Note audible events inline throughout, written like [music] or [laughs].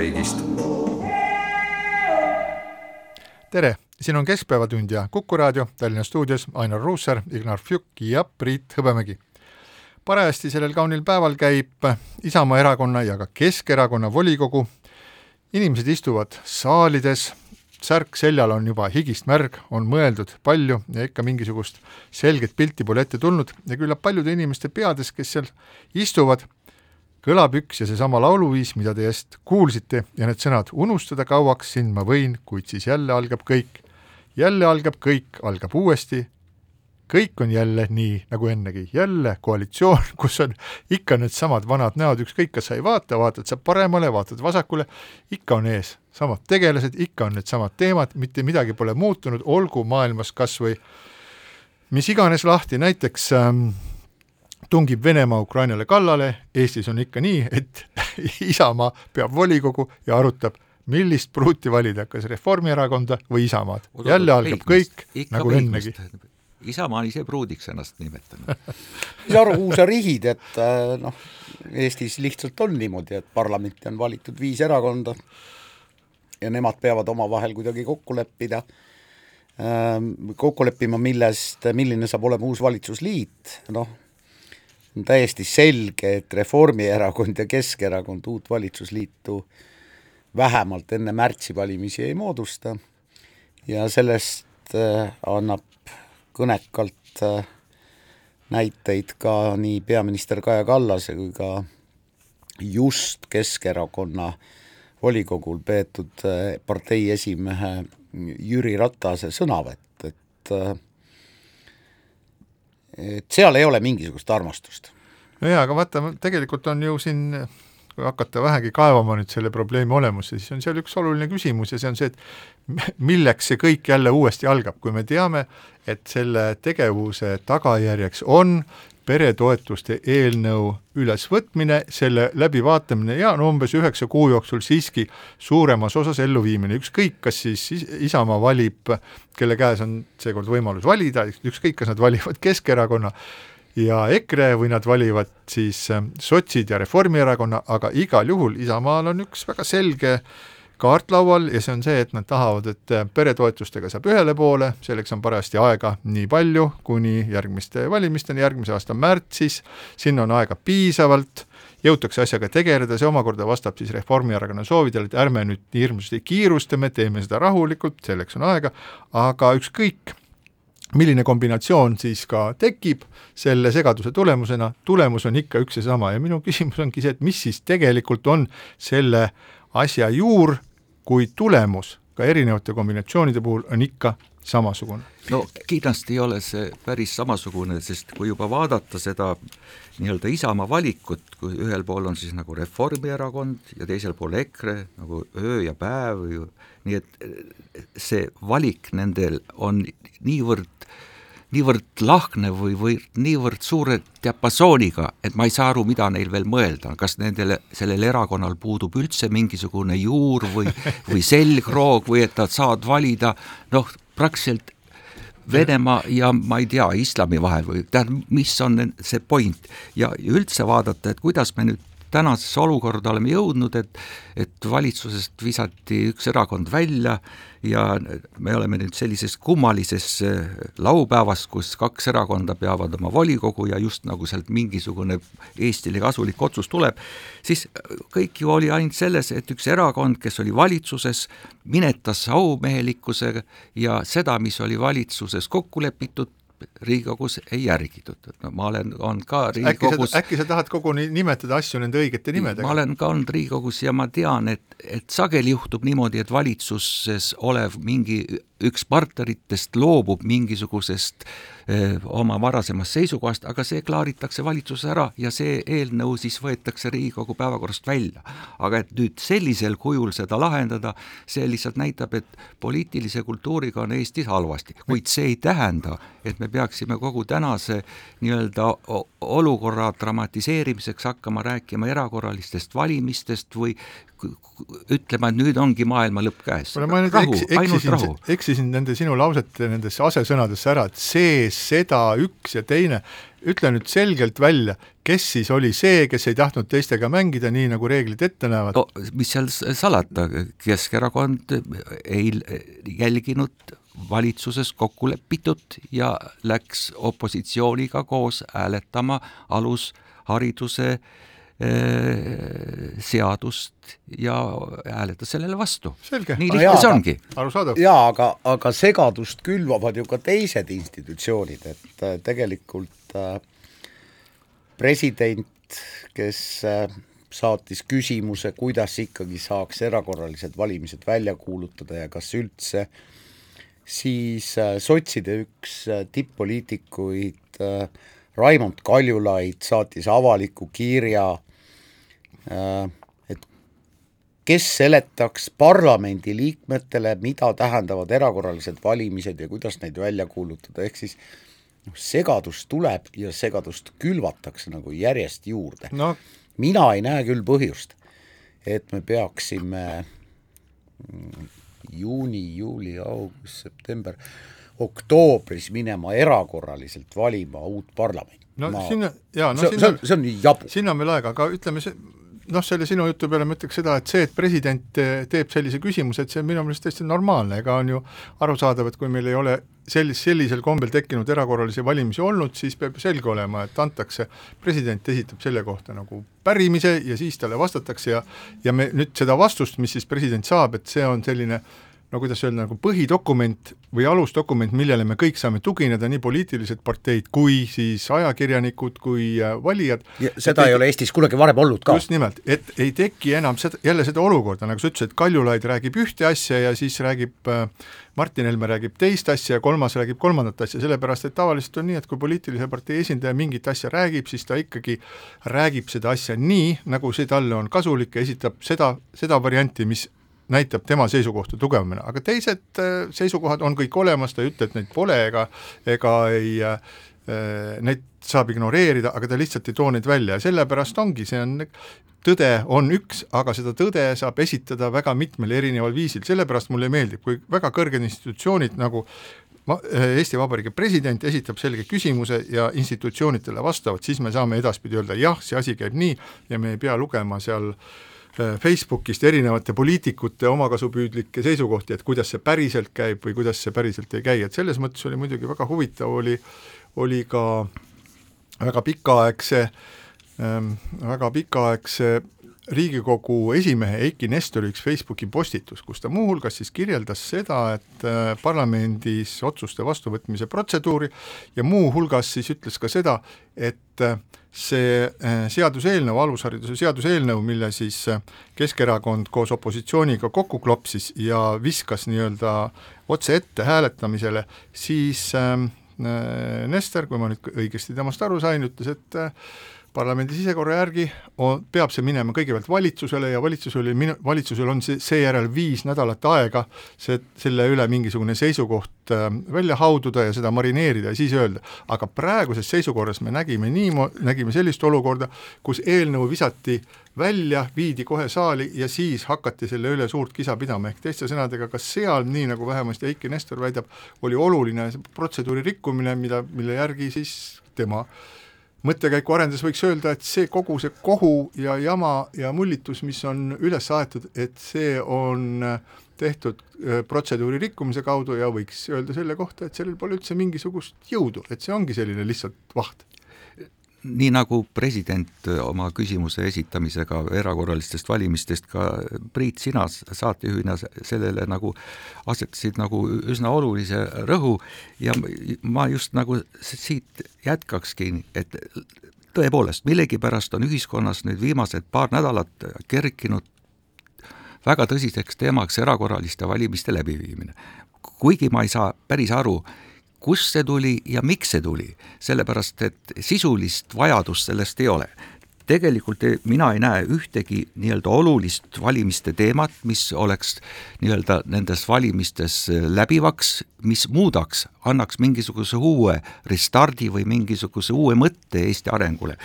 koduvabariigist. tere, siin on Keskpäevatund ja Kuku raadio Tallinna stuudios Ainar Ruussaar, Ignar Fjuk ja Priit Hõbemägi. parajasti sellel kaunil päeval käib Isamaa erakonna ja ka Keskerakonna volikogu. inimesed istuvad saalides, särk seljal on juba higist märg, on mõeldud palju ja ikka mingisugust selget pilti pole ette tulnud ja küllap paljude inimeste peades, kes seal istuvad, kõlab üks ja seesama lauluviis, mida te just kuulsite ja need sõnad unustada kauaks sind ma võin, kuid siis jälle algab kõik. jälle algab kõik, algab uuesti, kõik on jälle nii nagu ennegi, jälle koalitsioon, [laughs] kus on ikka needsamad vanad näod, ükskõik, kas sa ei vaata, vaatad sa paremale, vaatad vasakule, ikka on ees. Samad tegelased, ikka on needsamad teemad, mitte midagi pole muutunud, olgu maailmas kas või mis iganes lahti, näiteks ähm, tungib Venemaa Ukrainale kallale, Eestis on ikka nii, et [laughs] Isamaa peab volikogu ja arutab, millist pruuti valida, kas Reformierakonda või Isamaad. jälle algab kõik nagu ennegi. Isamaa on ise pruudiks ennast nimetanud. mis aru, kuhu sa rihid, et äh, noh, Eestis lihtsalt on niimoodi, et parlamenti on valitud viis erakonda ja nemad peavad omavahel kuidagi kokku leppida, kokku leppima, millest, milline saab olema uus valitsusliit, noh, on täiesti selge, et Reformierakond ja Keskerakond uut valitsusliitu vähemalt enne märtsivalimisi ei moodusta. Ja sellest äh, annab kõnekalt äh, näiteid ka nii peaminister Kaja Kallase kui ka just Keskerakonna volikogul peetud äh, partei esimehe Jüri Ratase sõnavõtt, et et seal ei ole mingisugust armastust. no jaa, aga vaata, tegelikult on ju siin kui hakata vähegi kaevama nüüd selle probleemi olemusse, siis on seal üks oluline küsimus ja see on see, et [laughs] milleks see kõik jälle uuesti algab, kui me teame, et selle tegevuse tagajärjeks on peretoetuste eelnõu ülesvõtmine, selle läbivaatamine ja no umbes üheksa kuu jooksul siiski suuremas osas elluviimine, ükskõik, kas siis Isamaa valib, kelle käes on seekord võimalus valida, ükskõik, kas nad valivad [laughs] Keskerakonna ja EKRE või nad valivad siis sotsid ja Reformierakonna, aga igal juhul Isamaal on üks väga selge äh, kaart laual ja see on see, et nad tahavad, et peretoetustega saab ühele poole, selleks on parajasti aega nii palju, kuni järgmiste valimisteni, järgmise aasta märtsis, sinna on aega piisavalt, jõutakse asjaga tegeleda, see omakorda vastab siis Reformierakonna soovidele, et ärme nüüd nii hirmsasti kiirustame, teeme seda rahulikult, selleks on aega, aga ükskõik, milline kombinatsioon siis ka tekib selle segaduse tulemusena, tulemus on ikka üks ja sama. Ja minu küsimus ongi see, et mis siis tegelikult on selle asja juur, kui tulemus ka erinevate kombinatsioonide puhul on ikka samasugune. no kindlasti ei ole see päris samasugune, sest kui juba vaadata seda nii-öelda Isamaa valikut, kui ühel pool on siis nagu Reformierakond ja teisel pool EKRE nagu öö ja päev, nii et see valik nendel on niivõrd niivõrd lahknev või, või niivõrd suure diapasooniga, et ma ei saa aru, mida neil veel mõelda, kas nendele, sellel erakonnal puudub üldse mingisugune juur või, või selgroog või et nad saavad valida? Noh, praktiliselt Venemaa ja ma ei tea, islami vahel või tähendab, mis on see point? Ja üldse vaadata, et kuidas me nüüd tänasesse olukorda oleme jõudnud, et et valitsusest visati üks erakond välja ja me oleme nüüd sellises kummalises äh, laupäevas, kus kaks erakonda peavad oma volikogu ja just nagu sealt mingisugune Eestile kasulik otsus tuleb, siis kõik ju oli ainult selles, et üks erakond, kes oli valitsuses, minetas aumehelikkusega ja seda, mis oli valitsuses kokku lepitud, Riigikogus ei järgitud, no ma olen, on ka Riigikogus äkki sa tahad koguni nimetada asju nende õigete nimedega? ma olen ka olnud Riigikogus ja ma tean, et, et sageli juhtub niimoodi, et valitsuses olev mingi üks partneritest loobub mingisugusest öö, oma varasemast seisukohast, aga see klaaritakse valitsuses ära ja see eelnõu siis võetakse Riigikogu päevakorrast välja. aga et nüüd sellisel kujul seda lahendada, see lihtsalt näitab, et poliitilise kultuuriga on Eestis halvasti, kuid see ei tähenda, et me peaksime kogu tänase nii-öelda olukorra dramatiseerimiseks hakkama rääkima erakorralistest valimistest või ütlema, et nüüd ongi maailma lõpp käes. ma nüüd rahu, eks, eksisin, eksisin nende sinu lausete nendesse asesõnadesse ära, et see, seda, üks ja teine, ütle nüüd selgelt välja, kes siis oli see, kes ei tahtnud teistega mängida, nii nagu reeglid ette näevad no,? mis seal salata, Keskerakond ei jälginud valitsuses kokku lepitud ja läks opositsiooniga koos hääletama alushariduse Äh, seadust ja hääletas sellele vastu. nii lihtne see ongi. jaa, aga, aga segadust külvavad ju ka teised institutsioonid, et äh, tegelikult äh, president, kes saatis küsimuse, kuidas ikkagi saaks erakorralised valimised välja kuulutada ja kas üldse, siis sotside üks tipp-poliitikuid Raimond Kaljulaid saatis avaliku kirja Äh, et kes seletaks parlamendiliikmetele, mida tähendavad erakorralised valimised ja kuidas neid välja kuulutada, ehk siis noh, segadust tuleb ja segadust külvatakse nagu järjest juurde no.. mina ei näe küll põhjust, et me peaksime mm, juuni, juuli, august, september, oktoobris minema erakorraliselt valima uut parlamenti. no ma, sinna, jaa, no see, sinna, see on, see on nii jabur. sinna on veel aega, aga ütleme, see noh, selle sinu jutu peale ma ütleks seda, et see, et president teeb sellise küsimuse, et see on minu meelest täiesti normaalne, ega on ju arusaadav, et kui meil ei ole sellis-, sellisel kombel tekkinud erakorralisi valimisi olnud, siis peab ju selge olema, et antakse, president esitab selle kohta nagu pärimise ja siis talle vastatakse ja ja me nüüd seda vastust, mis siis president saab, et see on selline no kuidas öelda, nagu põhidokument või alusdokument, millele me kõik saame tugineda, nii poliitilised parteid kui siis ajakirjanikud kui äh, valijad. seda ei, ei ole Eestis kunagi varem olnud ka. just nimelt, et ei teki enam seda, jälle seda olukorda, nagu sa ütlesid, Kaljulaid räägib ühte asja ja siis räägib äh, Martin Helme räägib teist asja ja kolmas räägib kolmandat asja, sellepärast et tavaliselt on nii, et kui poliitilise partei esindaja mingit asja räägib, siis ta ikkagi räägib seda asja nii, nagu see talle on kasulik ja esitab seda, seda varianti, mis näitab tema seisukohta tugevamana, aga teised äh, seisukohad on kõik olemas, ta ei ütle, et neid pole ega, ega ei äh, neid saab ignoreerida, aga ta lihtsalt ei too neid välja. Ja sellepärast ongi, see on, tõde on üks, aga seda tõde saab esitada väga mitmel erineval viisil, sellepärast mulle meeldib, kui väga kõrged institutsioonid nagu äh, Eesti Vabariigi president esitab selge küsimuse ja institutsioonid talle vastavad, siis me saame edaspidi öelda jah, see asi käib nii ja me ei pea lugema seal Äh, Facebookist erinevate poliitikute omakasupüüdlikke seisukohti, et kuidas see päriselt käib või kuidas see päriselt ei käi, et selles mõttes oli muidugi väga huvitav, oli, oli ka väga pikaaegse ähm,, väga pikaaegse Riigikogu esimehe Eiki Nestori üks Facebooki postitus, kus ta muuhulgas siis kirjeldas seda, et äh, parlamendis otsuste vastuvõtmise protseduuri ja muuhulgas siis ütles ka seda, et äh, see äh, seaduseelnõu, alushariduse seaduseelnõu, mille siis Keskerakond koos opositsiooniga kokku klopsis ja viskas nii-öelda otse ette hääletamisele, siis Nestor, kui ma nüüd õigesti temast aru sain, ütles, et parlamendi sisekorra järgi on, peab see minema kõigepealt valitsusele ja valitsus oli, valitsusel on see, seejärel viis nädalat aega see, selle üle mingisugune seisukoht äh, välja haududa ja seda marineerida ja siis öelda. aga praeguses seisukorras me nägime niimo-, nägime sellist olukorda, kus eelnõu visati välja, viidi kohe saali ja siis hakati selle üle suurt kisa pidama, ehk teiste sõnadega, kas seal, nii nagu vähemasti Eiki Nestor väidab, oli oluline protseduuri rikkumine, mida, mille järgi siis tema äh, mõttekäiku arendades võiks öelda, et see kogu see kohu ja jama ja mullitus, mis on üles aetud, et see on tehtud äh, protseduuri rikkumise kaudu ja võiks öelda selle kohta, et sellel pole üldse mingisugust jõudu, et see ongi selline lihtsalt vaht nii nagu president oma küsimuse esitamisega erakorralistest valimistest, ka Priit, sina saatejuhina sellele nagu asetasid nagu üsna olulise rõhu ja ma just nagu siit jätkakski, et tõepoolest, millegipärast on ühiskonnas nüüd viimased paar nädalat kerkinud väga tõsiseks teemaks erakorraliste valimiste läbiviimine. kuigi ma ei saa päris aru, kust see tuli ja miks see tuli, sellepärast et sisulist vajadust sellest ei ole. Tegelikult mina ei näe ühtegi nii-öelda olulist valimiste teemat, mis oleks nii-öelda nendes valimistes läbivaks, mis muudaks, annaks mingisuguse uue restardi või mingisuguse uue mõtte Eesti arengule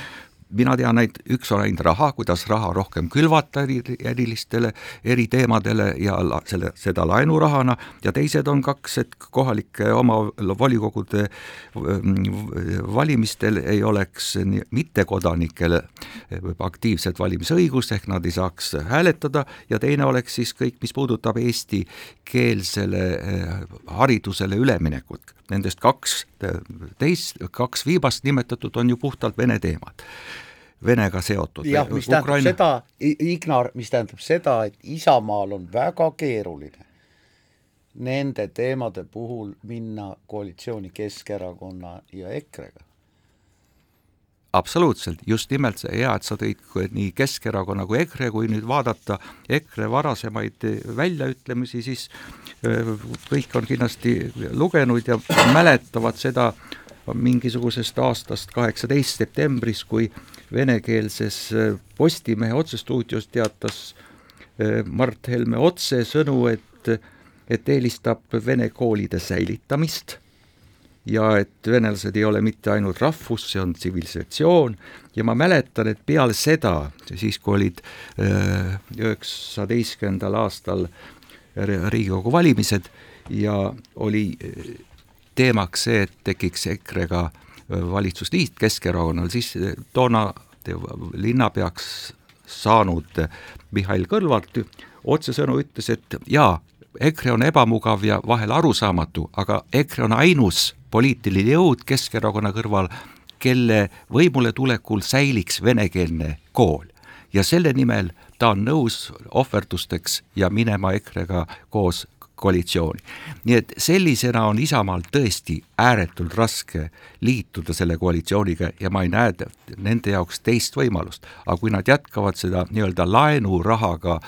mina tean, et üks on ainult raha, kuidas raha rohkem külvata eri, erilistele eriteemadele ja la, selle, seda laenurahana. Ja teised on kaks, et kohalike omavolikogude valimistel ei oleks mittekodanikel aktiivset valimisõigust, ehk nad ei saaks hääletada. Ja teine oleks siis kõik, mis puudutab eestikeelsele eh, haridusele üleminekut. Nendest kaks teist, kaks viimast nimetatud on ju puhtalt Vene teemad Venega seotud. jah, mis tähendab Ukraina... seda, Ignar, mis tähendab seda, et Isamaal on väga keeruline nende teemade puhul minna koalitsiooni Keskerakonna ja EKRE-ga. absoluutselt, just nimelt see hea, et sa tõid nii Keskerakonna kui EKRE, kui nüüd vaadata EKRE varasemaid väljaütlemisi, siis kõik on kindlasti lugenud ja mäletavad seda mingisugusest aastast kaheksateist septembris, kui venekeelses äh, Postimehe otsestuudios teatas äh, Mart Helme otsesõnu, et, et eelistab vene koolide säilitamist ja et venelased ei ole mitte ainult rahvus, see on tsivilisatsioon. Ja ma mäletan, et peale seda, siis kui olid äh, üheksateistkümnendal aastal Riigikogu valimised ja oli teemaks see, et tekiks EKRE-ga valitsusliit Keskerakonnal, siis toona linnapeaks saanud Mihhail Kõlvart otsesõnu ütles, et jaa, EKRE on ebamugav ja vahel arusaamatu, aga EKRE on ainus poliitiline jõud Keskerakonna kõrval, kelle võimule tulekul säiliks venekeelne kool. ja selle nimel ta on nõus ohverdusteks ja minema EKRE-ga koos koalitsiooni. nii et sellisena on Isamaal tõesti ääretult raske liituda selle koalitsiooniga ja ma ei näe nende jaoks teist võimalust. aga kui nad jätkavad seda nii-öelda laenurahaga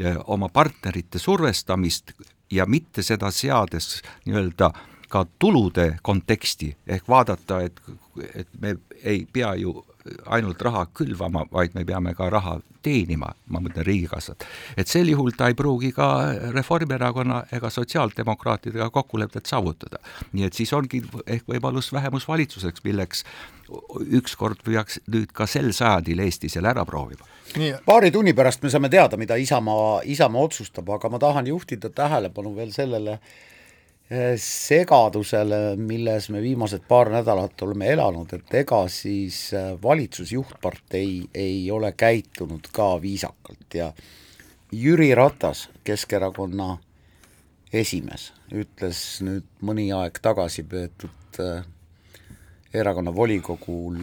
eh, oma partnerite survestamist ja mitte seda seades nii-öelda ka tulude konteksti ehk vaadata, et, et me ei pea ju ainult raha külvama, vaid me peame ka raha teenima, ma mõtlen Riigikassat. et sel juhul ta ei pruugi ka Reformierakonna ega sotsiaaldemokraatidega kokkulepet saavutada. nii et siis ongi ehk võimalus vähemusvalitsuseks, milleks ükskord peaks nüüd ka sel sajandil Eesti selle ära proovima. paari tunni pärast me saame teada, mida Isamaa, Isamaa otsustab, aga ma tahan juhtida tähelepanu veel sellele, segadusele, milles me viimased paar nädalat oleme elanud, et ega siis eh, valitsusjuhtpartei ei ole käitunud ka viisakalt. Ja Jüri Ratas, Keskerakonna esimees, ütles nüüd mõni aeg tagasi peetud eh, erakonna volikogul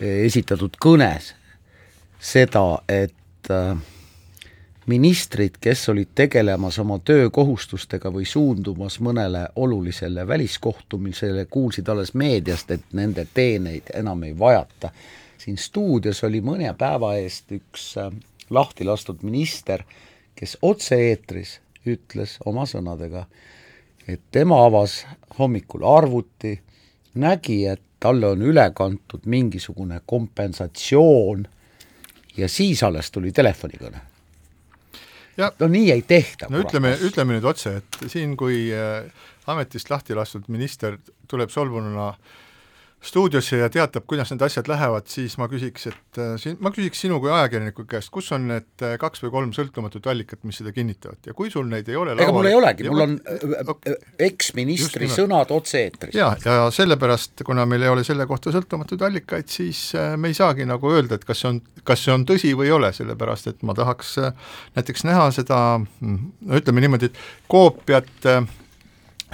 esitatud kõnes seda, et äh, ministrid, kes olid tegelemas oma töökohustustega või suundumas mõnele olulisele väliskohtumisele, kuulsid alles meediast, et nende teeneid enam ei vajata. siin stuudios oli mõne päeva eest üks äh, lahti lastud minister, kes otse-eetris ütles oma sõnadega, et tema avas hommikul arvuti, nägi, et talle on üle kantud mingisugune kompensatsioon ja siis alles tuli telefonikõne no nii ei tehta. no ütleme, ütleme nüüd otse, et siin, kui äh, ametist lahti lastud minister tuleb solvununa stuudiosse ja teatab, kuidas need asjad lähevad, siis ma küsiks, et äh, siin, ma küsiks sinu kui ajakirjaniku käest, kus on need äh, kaks või kolm sõltumatut allikat, mis seda kinnitavad ja kui sul neid ei ole ega mul ei olegi, mul on okay, eksministri sõnad otse-eetris. ja, ja sellepärast, kuna meil ei ole selle kohta sõltumatuid allikaid, siis me ei saagi nagu öelda, et kas see on, kas see on tõsi või ei ole, sellepärast et ma tahaks näiteks näha seda, no ütleme niimoodi, et koopiat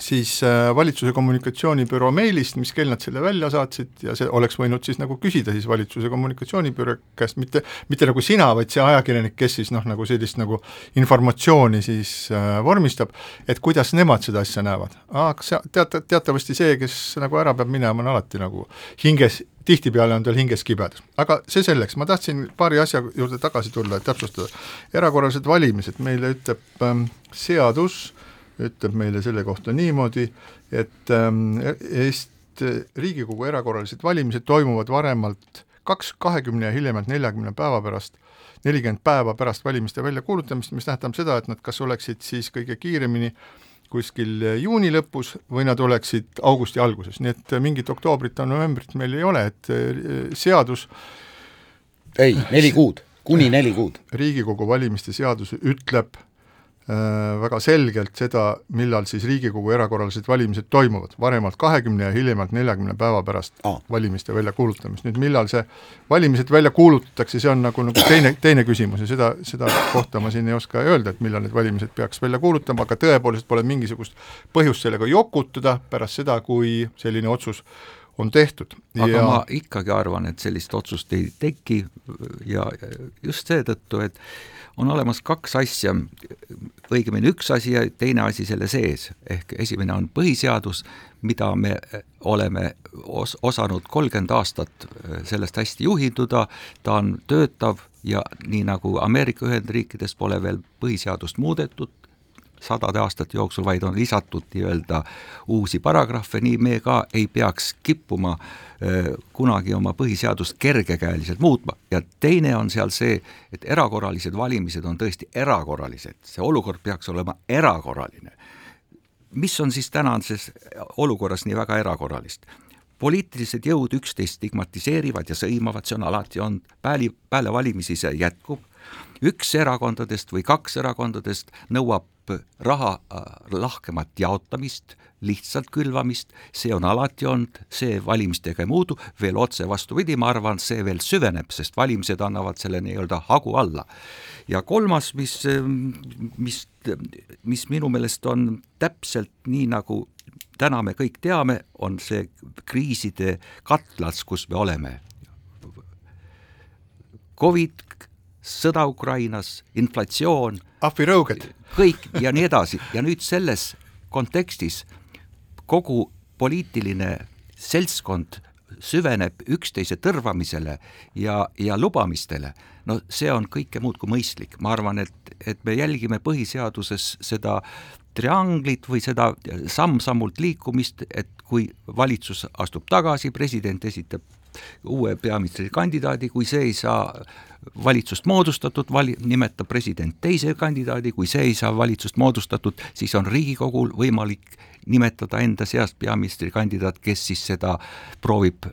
siis äh, valitsuse kommunikatsioonibüroo meilist, mis kell nad selle välja saatsid ja see oleks võinud siis nagu küsida siis valitsuse kommunikatsioonibüroo käest, mitte, mitte nagu sina, vaid see ajakirjanik, kes siis noh, nagu sellist nagu informatsiooni siis äh, vormistab, et kuidas nemad seda asja näevad. aga see, teata-, teatavasti see, kes nagu ära peab minema, on alati nagu hinges, tihtipeale on tal hinges kibedas. aga see selleks, ma tahtsin paari asja juurde tagasi tulla, et täpsustada. erakorralised valimised, meile ütleb ähm, seadus, ütleb meile selle kohta niimoodi, et ähm, Eest-, Riigikogu erakorralised valimised toimuvad varemalt kaks, kahekümne ja hiljemalt neljakümne päeva pärast, nelikümmend päeva pärast valimiste väljakuulutamist, mis tähendab seda, et nad kas oleksid siis kõige kiiremini kuskil juuni lõpus või nad oleksid augusti alguses, nii et mingit oktoobrit ja novembrit meil ei ole, et äh, seadus ei, neli kuud, kuni neli kuud. riigikogu valimiste seadus ütleb Äh, väga selgelt seda, millal siis Riigikogu erakorralised valimised toimuvad, varemalt kahekümne ja hiljemalt neljakümne päeva pärast ah. valimiste väljakuulutamist, nüüd millal see valimised välja kuulutatakse, see on nagu, nagu teine, teine küsimus ja seda, seda kohta ma siin ei oska öelda, et millal need valimised peaks välja kuulutama, aga tõepoolest pole mingisugust põhjust sellega jokutada pärast seda, kui selline otsus on tehtud. aga ja... ma ikkagi arvan, et sellist otsust ei teki ja just seetõttu, et on olemas kaks asja, õigemini üks asi ja teine asi selle sees, ehk esimene on põhiseadus, mida me oleme os-, osanud kolmkümmend aastat äh, sellest hästi juhinduda, ta on töötav ja nii nagu Ameerika Ühendriikides pole veel põhiseadust muudetud, sadade aastate jooksul, vaid on lisatud nii-öelda uusi paragrahve, nii me ka ei peaks kippuma äh, kunagi oma põhiseadust kergekäeliselt muutma ja teine on seal see, et erakorralised valimised on tõesti erakorralised, see olukord peaks olema erakorraline. mis on siis tänases olukorras nii väga erakorralist? poliitilised jõud üksteist stigmatiseerivad ja sõimavad, see on alati olnud, pääli, peale valimisi see jätkub, üks erakondadest või kaks erakondadest nõuab raha äh, lahkemat jaotamist, lihtsalt külvamist, see on alati olnud, see valimistega ei muudu, veel otse vastupidi, ma arvan, see veel süveneb, sest valimised annavad selle nii-öelda hagu alla. ja kolmas, mis, mis, mis minu meelest on täpselt nii, nagu täna me kõik teame, on see kriiside katlas, kus me oleme. Covid sõda Ukrainas, inflatsioon. ahvirõuged kõik ja nii edasi. Ja nüüd selles kontekstis kogu poliitiline seltskond süveneb üksteise tõrvamisele ja, ja lubamistele, no see on kõike muud kui mõistlik, ma arvan, et, et me jälgime põhiseaduses seda trianglit või seda samm-sammult liikumist, et kui valitsus astub tagasi, president esitab uue peaministrikandidaadi, kui see ei saa valitsust moodustatud, vali-, nimetab president teise kandidaadi, kui see ei saa valitsust moodustatud, siis on Riigikogul võimalik nimetada enda seast peaministrikandidaat, kes siis seda proovib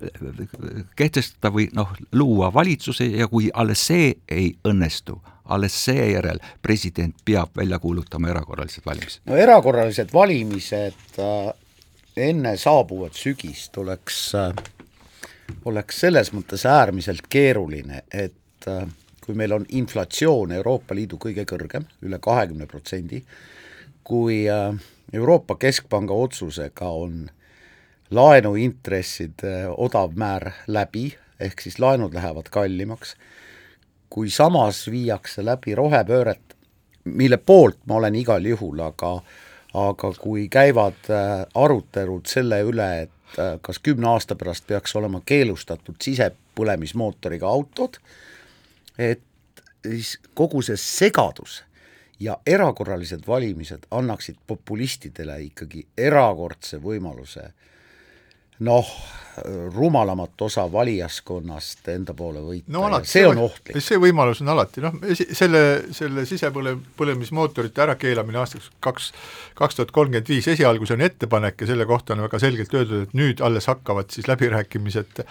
kehtestada või noh, luua valitsuse ja kui alles see ei õnnestu, alles seejärel president peab välja kuulutama erakorralised valimised. no erakorralised valimised äh, enne saabuvat sügist oleks äh, oleks selles mõttes äärmiselt keeruline, et äh, kui meil on inflatsioon Euroopa Liidu kõige kõrgem, üle kahekümne protsendi, kui äh, Euroopa Keskpanga otsusega on laenuintresside odavmäär läbi, ehk siis laenud lähevad kallimaks, kui samas viiakse läbi rohepööret, mille poolt ma olen igal juhul, aga aga kui käivad äh, arutelud selle üle, et Äh, kas kümne aasta pärast peaks olema keelustatud sisepõlemismootoriga autod, et siis kogu see segadus ja erakorralised valimised annaksid populistidele ikkagi erakordse võimaluse noh, rumalamat osa valijaskonnast enda poole võita no, alati, see on ohtlik. see võimalus on alati, noh, selle, selle sisepõle-, põlemismootorite ärakeelamine aastaks kaks, kaks tuhat kolmkümmend viis, esialgu see on ettepanek ja selle kohta on väga selgelt öeldud, et nüüd alles hakkavad siis läbirääkimised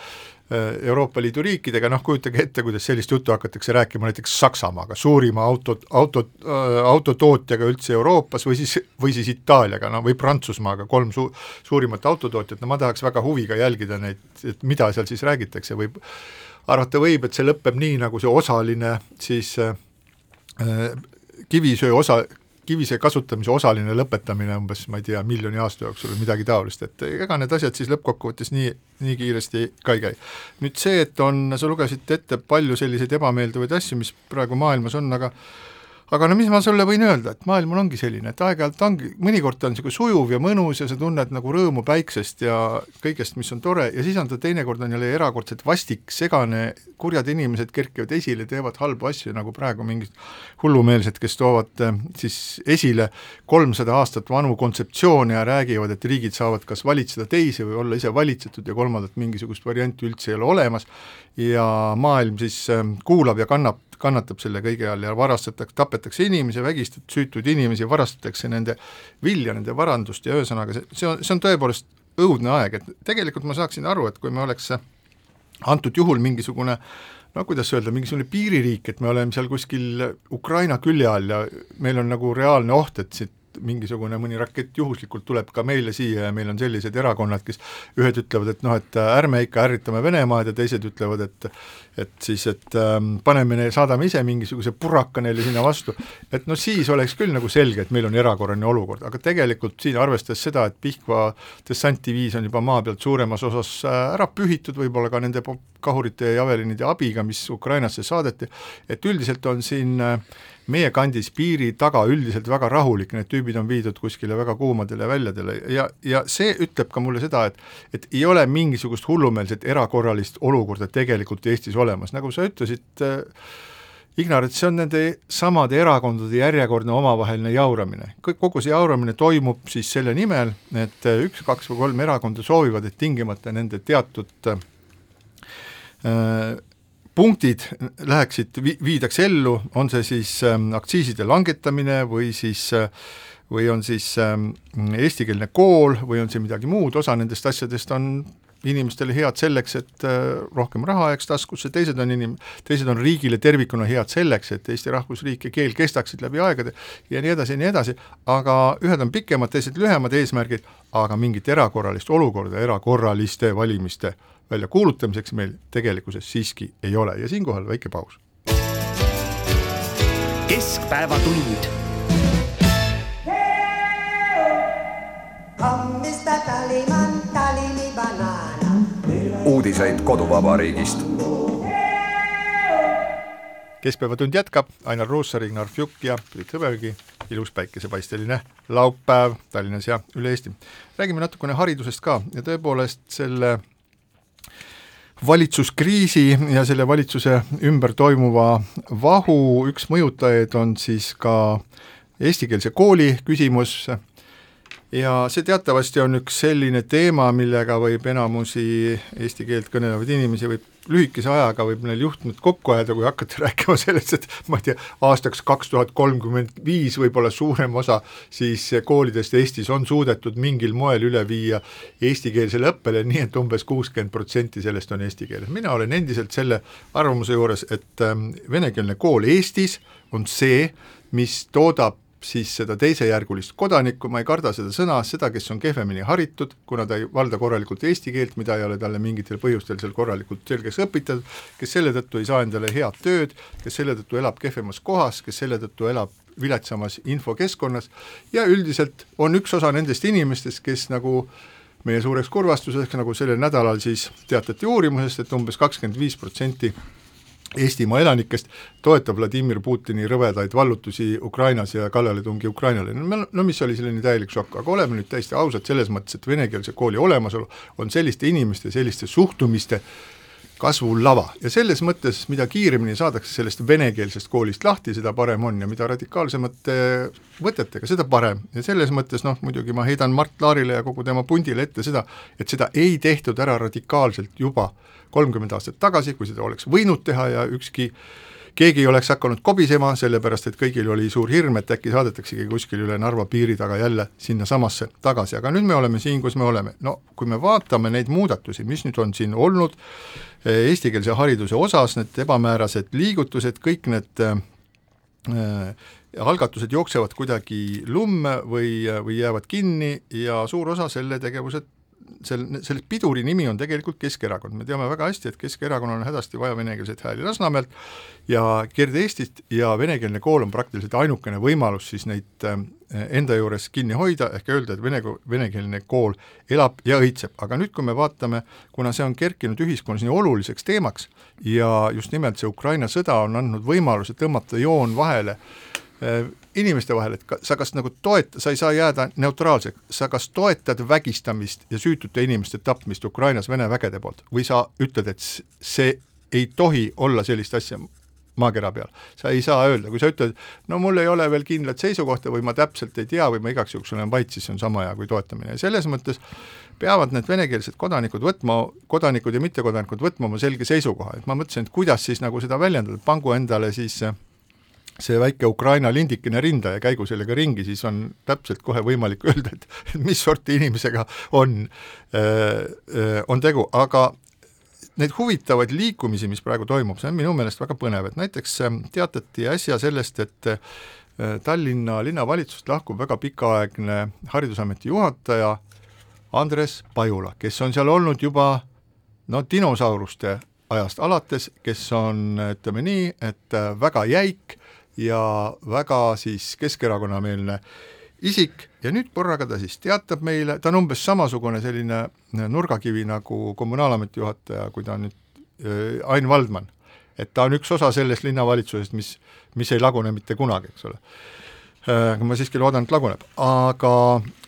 Euroopa Liidu riikidega, noh kujutage ette, kuidas sellist juttu hakatakse rääkima näiteks Saksamaaga, suurima auto, auto äh,, autotootjaga üldse Euroopas või siis, või siis Itaaliaga, no või Prantsusmaaga, kolm su-, suurimat autotootjat, no ma tahaks väga huviga jälgida neid, et mida seal siis räägitakse, võib arvata võib, et see lõpeb nii, nagu see osaline siis äh, äh kivisöe osa, kivisöe kasutamise osaline lõpetamine umbes, ma ei tea, miljoni aasta jooksul või midagi taolist, et ega need asjad siis lõppkokkuvõttes nii, nii kiiresti ka ei käi. nüüd see, et on, sa lugesid ette palju selliseid ebameeldivaid asju, mis praegu maailmas on, aga aga no mis ma sulle võin öelda, et maailm ongi selline, et aeg-ajalt ongi, mõnikord ta on niisugune sujuv ja mõnus ja sa tunned nagu rõõmu päiksest ja kõigest, mis on tore, ja siis on ta teinekord on jälle erakordselt vastik, segane, kurjad inimesed kerkivad esile, teevad halbu asju, nagu praegu mingid hullumeelsed, kes toovad eh, siis esile kolmsada aastat vanu kontseptsioone ja räägivad, et riigid saavad kas valitseda teisi või olla ise valitsetud ja kolmandat mingisugust varianti üldse ei ole olemas, ja maailm siis eh, kuulab ja kannab kannatab selle kõige all ja varastatakse, tapetakse inimesi, vägistatakse süütuid inimesi, varastatakse nende vilja, nende varandust ja ühesõnaga see, see on, see on tõepoolest õudne aeg, et tegelikult ma saaksin aru, et kui me oleks antud juhul mingisugune no kuidas öelda, mingisugune piiririik, et me oleme seal kuskil Ukraina külje all ja meil on nagu reaalne oht, et siit mingisugune mõni rakett juhuslikult tuleb ka meile siia ja meil on sellised erakonnad, kes ühed ütlevad, et noh, et ärme ikka ärritame Venemaad ja teised ütlevad, et et siis, et ähm, paneme, saadame ise mingisuguse puraka neile sinna vastu, et no siis oleks küll nagu selge, et meil on erakorraline olukord, aga tegelikult siin arvestades seda, et Pihkva dessantiviis on juba maa pealt suuremas osas äh, ära pühitud, võib-olla ka nende kahurite ja javelinide abiga, mis Ukrainasse saadeti, et üldiselt on siin äh, meie kandis piiri taga üldiselt väga rahulik, need tüübid on viidud kuskile väga kuumadele väljadele ja, ja see ütleb ka mulle seda, et et ei ole mingisugust hullumeelset erakorralist olukorda tegelikult Eestis olemas, nagu sa ütlesid äh,, Ignar, et see on nende samade erakondade järjekordne omavaheline jauramine. kogu see jauramine toimub siis selle nimel, et üks, kaks või kolm erakonda soovivad, et tingimata nende teatud äh, punktid läheksid, viidaks ellu, on see siis ähm, aktsiiside langetamine või siis äh, või on siis ähm, eestikeelne kool või on see midagi muud, osa nendest asjadest on inimestele head selleks, et äh, rohkem raha jääks taskusse, teised on inim-, teised on riigile tervikuna head selleks, et Eesti rahvusriik ja keel kestaksid läbi aegade ja nii edasi ja nii edasi, aga ühed on pikemad, teised lühemad eesmärgid, aga mingit erakorralist olukorda erakorraliste valimiste väljakuulutamiseks meil tegelikkuses siiski ei ole ja siinkohal väike paus. keskpäevatund. uudiseid koduvabariigist keskpäevatund jätkab, Ainar Ruussaar, Ignar Fjuk ja Priit Hõbemägi, ilus päikesepaisteline laupäev Tallinnas ja üle Eesti. räägime natukene haridusest ka ja tõepoolest selle valitsuskriisi ja selle valitsuse ümber toimuva vahu. Üks mõjutajaid on siis ka eestikeelse kooli küsimus ja see teatavasti on üks selline teema, millega võib enamusi eesti keelt kõnelevaid inimesi võib lühikese ajaga võib neil juhtmed kokku ajada, kui hakata [laughs] rääkima sellest, et ma ei tea, aastaks kaks tuhat kolmkümmend viis võib-olla suurem osa siis koolidest Eestis on suudetud mingil moel üle viia eestikeelsele õppele, nii et umbes kuuskümmend protsenti sellest on eesti keeles. mina olen endiselt selle arvamuse juures, et ähm, venekeelne kool Eestis on see, mis toodab siis seda teisejärgulist kodanikku, ma ei karda seda sõna, seda, kes on kehvemini haritud, kuna ta ei valda korralikult eesti keelt, mida ei ole talle mingitel põhjustel seal korralikult selgeks õpitatud, kes selle tõttu ei saa endale head tööd, kes selle tõttu elab kehvemas kohas, kes selle tõttu elab viletsamas infokeskkonnas ja üldiselt on üks osa nendest inimestest, kes nagu meie suureks kurvastuseks, nagu sellel nädalal siis teatati uurimusest, et umbes kakskümmend viis protsenti Eestimaa elanikest toetab Vladimir Putini rõvedaid vallutusi Ukrainas ja kallaletungi Ukrainale, no mis oli selline täielik šokk, aga oleme nüüd täiesti ausad selles mõttes, et venekeelse kooli olemasolu on selliste inimeste, selliste suhtumiste kasvulava. Ja selles mõttes, mida kiiremini saadakse sellest venekeelsest koolist lahti, seda parem on ja mida radikaalsemate võtetega, seda parem. Ja selles mõttes noh, muidugi ma heidan Mart Laarile ja kogu tema pundile ette seda, et seda ei tehtud ära radikaalselt juba kolmkümmend aastat tagasi, kui seda oleks võinud teha ja ükski keegi ei oleks hakanud kobisema, sellepärast et kõigil oli suur hirm, et äkki saadetaksegi kuskil üle Narva piiri taga jälle sinnasamasse tagasi, aga nüüd me oleme siin, kus me oleme. no kui me vaatame neid muudatusi, mis nüüd on siin olnud eestikeelse hariduse osas, need ebamäärased liigutused, kõik need äh, algatused jooksevad kuidagi lumme või, või jäävad kinni ja suur osa selle tegevuse sel, selle piduri nimi on tegelikult Keskerakond, me teame väga hästi, et Keskerakonnal on hädasti vaja venekeelseid hääli Lasnamäelt ja Kirde-Eestist ja venekeelne kool on praktiliselt ainukene võimalus siis neid enda juures kinni hoida, ehk öelda, et vene, venekeelne kool elab ja õitseb, aga nüüd, kui me vaatame, kuna see on kerkinud ühiskonnas nii oluliseks teemaks ja just nimelt see Ukraina sõda on andnud võimaluse tõmmata joon vahele äh, inimeste vahel, et sa kas nagu toet-, sa ei saa jääda neutraalseks, sa kas toetad vägistamist ja süütute inimeste tapmist Ukrainas Vene vägede poolt või sa ütled, et see ei tohi olla sellist asja maakera peal. sa ei saa öelda, kui sa ütled, no mul ei ole veel kindlat seisukohta või ma täpselt ei tea või ma igaks juhuks olen vait, siis see on sama hea kui toetamine. Ja selles mõttes peavad need venekeelsed kodanikud võtma, kodanikud ja mittekodanikud võtma oma selge seisukoha, et ma mõtlesin, et kuidas siis nagu seda väljendada, pangu endale siis see väike Ukraina lindikene rinda ja käigu sellega ringi, siis on täpselt kohe võimalik [laughs] öelda, et mis sorti inimesega on, äh, äh, on tegu, aga neid huvitavaid liikumisi, mis praegu toimub, see on minu meelest väga põnev, et näiteks äh, teatati äsja sellest, et Tallinna linnavalitsusest lahkub väga pikaaegne Haridusameti juhataja Andres Pajula, kes on seal olnud juba no dinosauruste ajast alates, kes on, ütleme nii, et väga jäik ja väga siis Keskerakonna-meelne isik ja nüüd korraga ta siis teatab meile, ta on umbes samasugune selline nurgakivi nagu kommunaalameti juhataja, kui ta on nüüd äh, Ain Valdman. et ta on üks osa sellest linnavalitsusest, mis, mis ei lagune mitte kunagi, eks ole äh,. ma siiski loodan, et laguneb, aga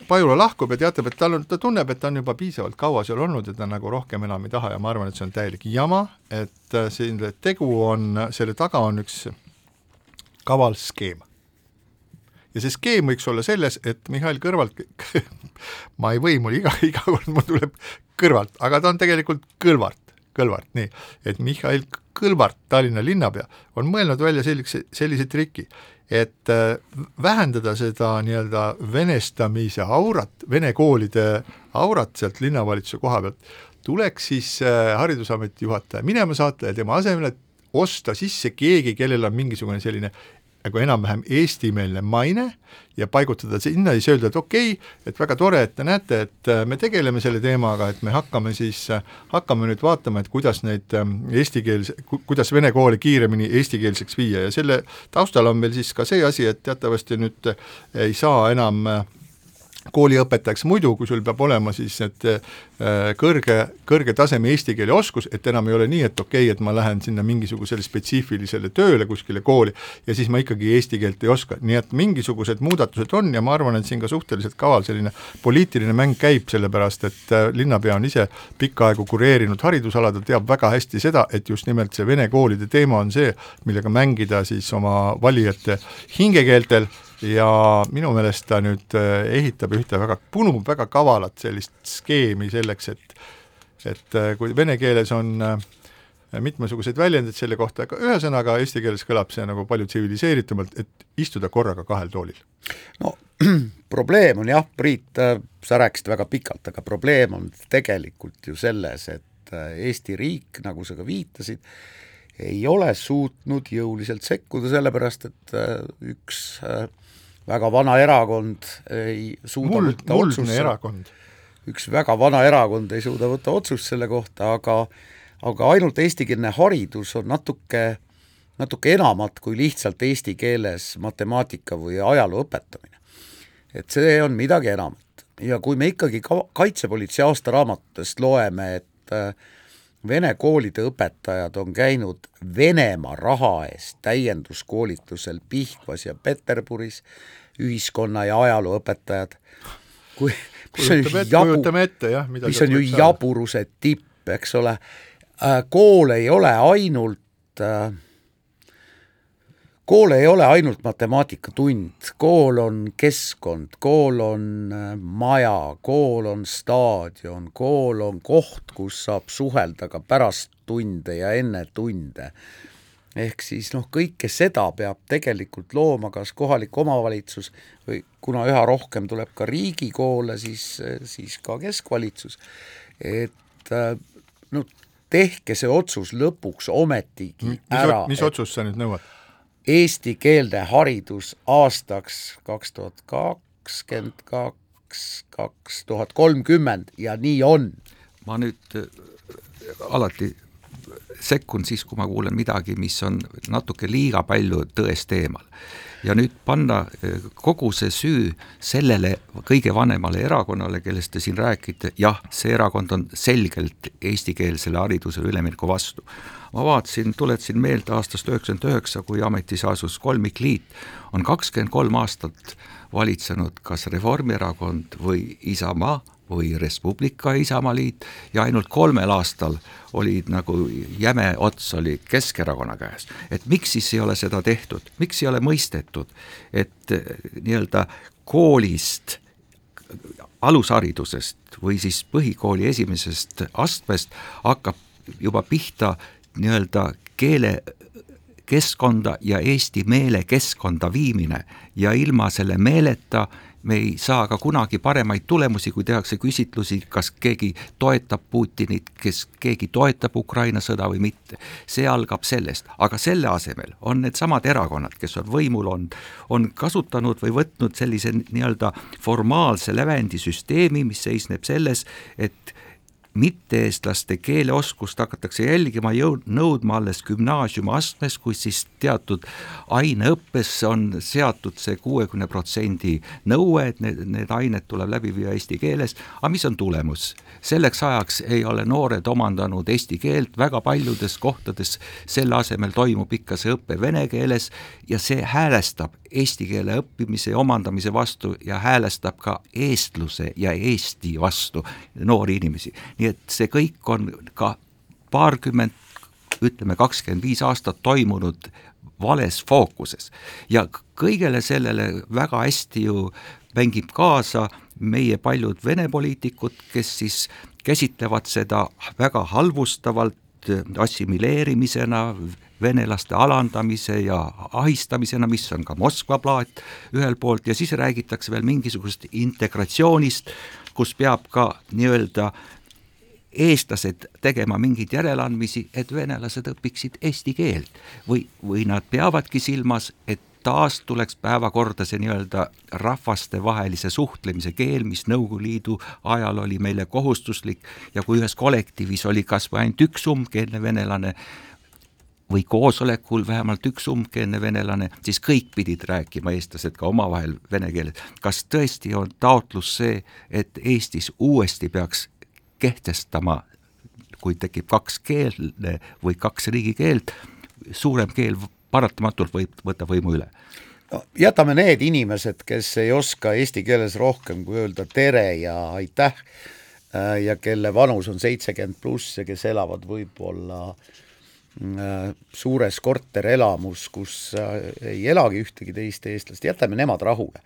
Pajula lahkub ja teatab, et tal on, ta tunneb, et ta on juba piisavalt kaua seal olnud ja ta nagu rohkem enam ei taha ja ma arvan, et see on täielik jama, et äh, selle tegu on, selle taga on üks kaval skeem. Ja see skeem võiks olla selles, et Mihhail Kõlvart [laughs] ma ei või, mul iga, iga kord mul tuleb kõrvalt, aga ta on tegelikult Kõlvart, Kõlvart, nii, et Mihhail Kõlvart, Tallinna linnapea, on mõelnud välja sellise, sellise triki, et äh, vähendada seda nii-öelda venestamise aurat, vene koolide aurat sealt linnavalitsuse koha pealt, tuleks siis äh, Haridusameti juhataja minema saata ja tema asemele osta sisse keegi, kellel on mingisugune selline nagu enam-vähem eestimeelne maine ja paigutada sinna siis öelda, et okei okay,, et väga tore, et te näete, et äh, me tegeleme selle teemaga, et me hakkame siis, äh, hakkame nüüd vaatama, et kuidas neid ähm, eestikeelse, kuidas vene koole kiiremini eestikeelseks viia. Ja selle taustal on meil siis ka see asi, et teatavasti nüüd ei saa enam kooliõpetajaks muidu, kui sul peab olema siis need äh, kõrge, kõrge taseme eesti keele oskus, et enam ei ole nii, et okei okay,, et ma lähen sinna mingisugusele spetsiifilisele tööle kuskile kooli ja siis ma ikkagi eesti keelt ei oska, nii et mingisugused muudatused on ja ma arvan, et siin ka suhteliselt kaval selline poliitiline mäng käib, sellepärast et äh, linnapea on ise pikka aegu kureerinud haridusaladel, teab väga hästi seda, et just nimelt see vene koolide teema on see, millega mängida siis oma valijate hingekeeltel ja minu meelest ta nüüd äh, ehitab ühte väga, punub väga kavalat sellist skeemi selleks, et et äh, kui vene keeles on äh, mitmesuguseid väljendeid selle kohta, aga ühesõnaga eesti keeles kõlab see nagu palju tsiviliseeritumalt, et istuda korraga kahel toolil. no [clears throat] probleem on jah, Priit, sa rääkisid väga pikalt, aga probleem on tegelikult ju selles, et Eesti riik, nagu sa ka viitasid, ei ole suutnud jõuliselt sekkuda, sellepärast et üks äh, väga vana erakond ei suuda muld, võtta otsust, erakond. üks väga vana erakond ei suuda võtta otsust selle kohta, aga aga ainult eestikeelne haridus on natuke, natuke enamat kui lihtsalt eesti keeles matemaatika või ajaloo õpetamine. et see on midagi enamat ja kui me ikkagi ka kaitsepolitsei aastaraamatutest loeme, et äh, Vene koolide õpetajad on käinud Venemaa raha eest täienduskoolitusel Pihkvas ja Peterburis, ühiskonna- ja ajalooõpetajad, kui mis on ette, jabu, mis on ju jaburuse tipp, eks ole, kool ei ole ainult äh, kool ei ole ainult matemaatikatund, kool on keskkond, kool on äh, maja, kool on staadion, kool on koht, kus saab suhelda ka pärast tunde ja enne tunde. ehk siis noh, kõike seda peab tegelikult looma kas kohalik omavalitsus või kuna üha rohkem tuleb ka riigikoole, siis, siis ka keskvalitsus. et äh, no tehke see otsus lõpuks ometigi mis, ära. mis et otsust sa nüüd nõuad? Eestikeelne haridus aastaks kaks tuhat kakskümmend kaks, kaks tuhat kolmkümmend ja nii on. ma nüüd äh, alati sekkun siis, kui ma kuulen midagi, mis on natuke liiga palju tõest eemal. ja nüüd panna äh, kogu see süü sellele kõige vanemale erakonnale, kellest te siin räägite, jah, see erakond on selgelt eestikeelsele haridusele ülemineku vastu ma vaatasin, tuletasin meelde aastast üheksakümmend üheksa, kui ametisse asus kolmikliit, on kakskümmend kolm aastat valitsenud kas Reformierakond või Isamaa või Res Publica Isamaaliit ja ainult kolmel aastal oli nagu jäme ots oli Keskerakonna käes. et miks siis ei ole seda tehtud, miks ei ole mõistetud, et eh, nii-öelda koolist alusharidusest või siis põhikooli esimesest astmest hakkab juba pihta nii-öelda keele keskkonda ja eesti meele keskkonda viimine ja ilma selle meeleta me ei saa ka kunagi paremaid tulemusi, kui tehakse küsitlusi, kas keegi toetab Putinit, kes keegi toetab Ukraina sõda või mitte. see algab sellest, aga selle asemel on needsamad erakonnad, kes on võimul olnud, on kasutanud või võtnud sellise nii-öelda formaalse lävendisüsteemi, mis seisneb selles, et mitte-eestlaste keeleoskust hakatakse jälgima, nõudma alles gümnaasiumiastmes, kus siis teatud aineõppes on seatud see kuuekümne protsendi nõue, et need, need ained tuleb läbi viia eesti keeles, aga mis on tulemus? selleks ajaks ei ole noored omandanud eesti keelt, väga paljudes kohtades selle asemel toimub ikka see õpe vene keeles ja see häälestab eesti keele õppimise ja omandamise vastu ja häälestab ka eestluse ja Eesti vastu noori inimesi. nii et see kõik on ka paarkümmend, ütleme kakskümmend viis aastat toimunud vales fookuses ja kõigele sellele väga hästi ju mängib kaasa meie paljud Vene poliitikud, kes siis käsitlevad seda väga halvustavalt assimileerimisena, venelaste alandamise ja ahistamisena, mis on ka Moskva plaat ühelt poolt ja siis räägitakse veel mingisugusest integratsioonist, kus peab ka nii-öelda eestlased tegema mingeid järeleandmisi, et venelased õpiksid eesti keelt. Või, või nad peavadki silmas, et taas tuleks päevakorda see nii-öelda rahvastevahelise suhtlemise keel, mis Nõukogude Liidu ajal oli meile kohustuslik. Ja kui ühes kollektiivis oli kas või ainult üks umbkeelne venelane, või koosolekul vähemalt üks umbkeelne venelane, siis kõik pidid rääkima, eestlased ka omavahel vene keeles. kas tõesti on taotlus see, et Eestis uuesti peaks kehtestama, kui tekib kaks keelde või kaks riigikeelt, suurem keel paratamatult võib, võtta võimu üle? no jätame need inimesed, kes ei oska eesti keeles rohkem kui öelda tere ja aitäh äh, ja kelle vanus on seitsekümmend pluss ja kes elavad võib-olla Äh, suures korterelamus, kus äh, ei elagi ühtegi teist eestlast, jätame nemad rahule.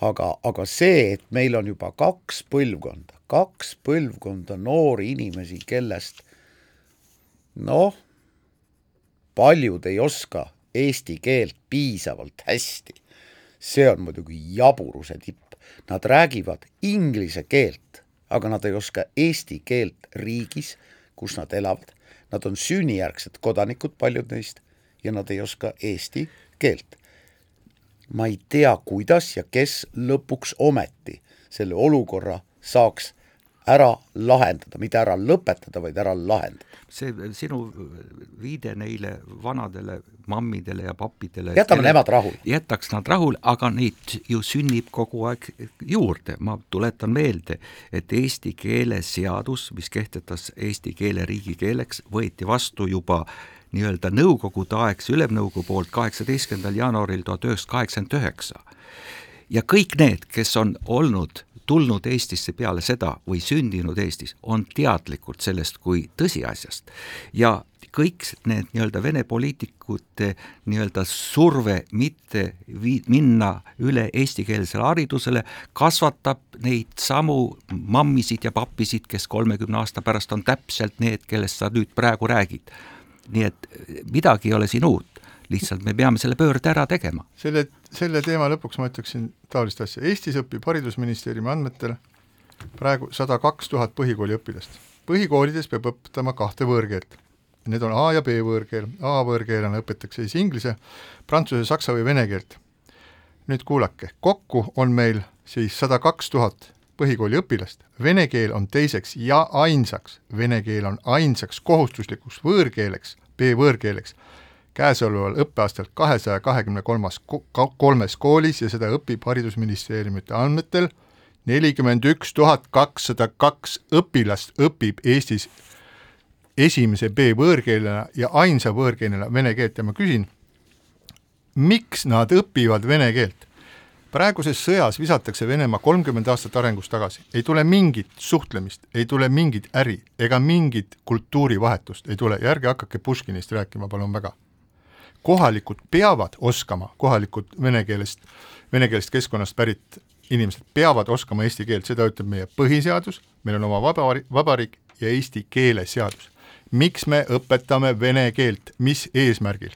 aga, aga see, et meil on juba kaks põlvkonda, kaks põlvkonda noori inimesi, kellest noh, paljud ei oska eesti keelt piisavalt hästi, see on muidugi jaburuse tipp. Nad räägivad inglise keelt, aga nad ei oska eesti keelt riigis, kus nad elavad Nad on sünnijärgsed kodanikud, paljud neist, ja nad ei oska eesti keelt. ma ei tea, kuidas ja kes lõpuks ometi selle olukorra saaks ära lahendada, mitte ära lõpetada, vaid ära lahendada. see sinu viide neile vanadele mammidele ja pappidele jätame kelle, nemad rahule. jätaks nad rahule, aga neid ju sünnib kogu aeg juurde, ma tuletan meelde, et eesti keele seadus, mis kehtetas eesti keele riigikeeleks, võeti vastu juba nii-öelda nõukogude aegse ülemnõukogu poolt kaheksateistkümnendal jaanuaril tuhat üheksasada kaheksakümmend üheksa. ja kõik need, kes on olnud tulnud Eestisse peale seda või sündinud Eestis, on teadlikud sellest kui tõsiasjast ja kõik need nii-öelda Vene poliitikute nii-öelda surve mitte vii-, minna üle eestikeelsele haridusele, kasvatab neid samu mammisid ja pappisid, kes kolmekümne aasta pärast on täpselt need, kellest sa nüüd praegu räägid. nii et midagi ei ole siin uut lihtsalt me peame selle pöörde ära tegema. selle, selle teema lõpuks ma ütleksin taolist asja, Eestis õpib Haridusministeeriumi andmetel praegu sada kaks tuhat põhikooliõpilast. põhikoolides peab õpetama kahte võõrkeelt. Need on A ja B võõrkeel, A võõrkeelena õpetatakse siis inglise, prantsuse, saksa või vene keelt. nüüd kuulake, kokku on meil siis sada kaks tuhat põhikooli õpilast, vene keel on teiseks ja ainsaks, vene keel on ainsaks kohustuslikuks võõrkeeleks, B-võõrkeeleks käesoleval õppeaastal kahesaja kahekümne kolmas, kolmes koolis ja seda õpib Haridusministeeriumite andmetel nelikümmend üks tuhat kakssada kaks õpilast õpib Eestis esimese B-võõrkeelena ja ainsa võõrkeelena vene keelt. Ja ma küsin, miks nad õpivad vene keelt? praeguses sõjas visatakse Venemaa kolmkümmend aastat arengust tagasi, ei tule mingit suhtlemist, ei tule mingit äri ega mingit kultuurivahetust ei tule. Ja ärge hakake Puškinist rääkima, palun väga kohalikud peavad oskama, kohalikud vene keelest, venekeelsest keskkonnast pärit inimesed peavad oskama eesti keelt, seda ütleb meie põhiseadus, meil on oma vabariik, vabariik ja eesti keeleseadus. miks me õpetame vene keelt, mis eesmärgil?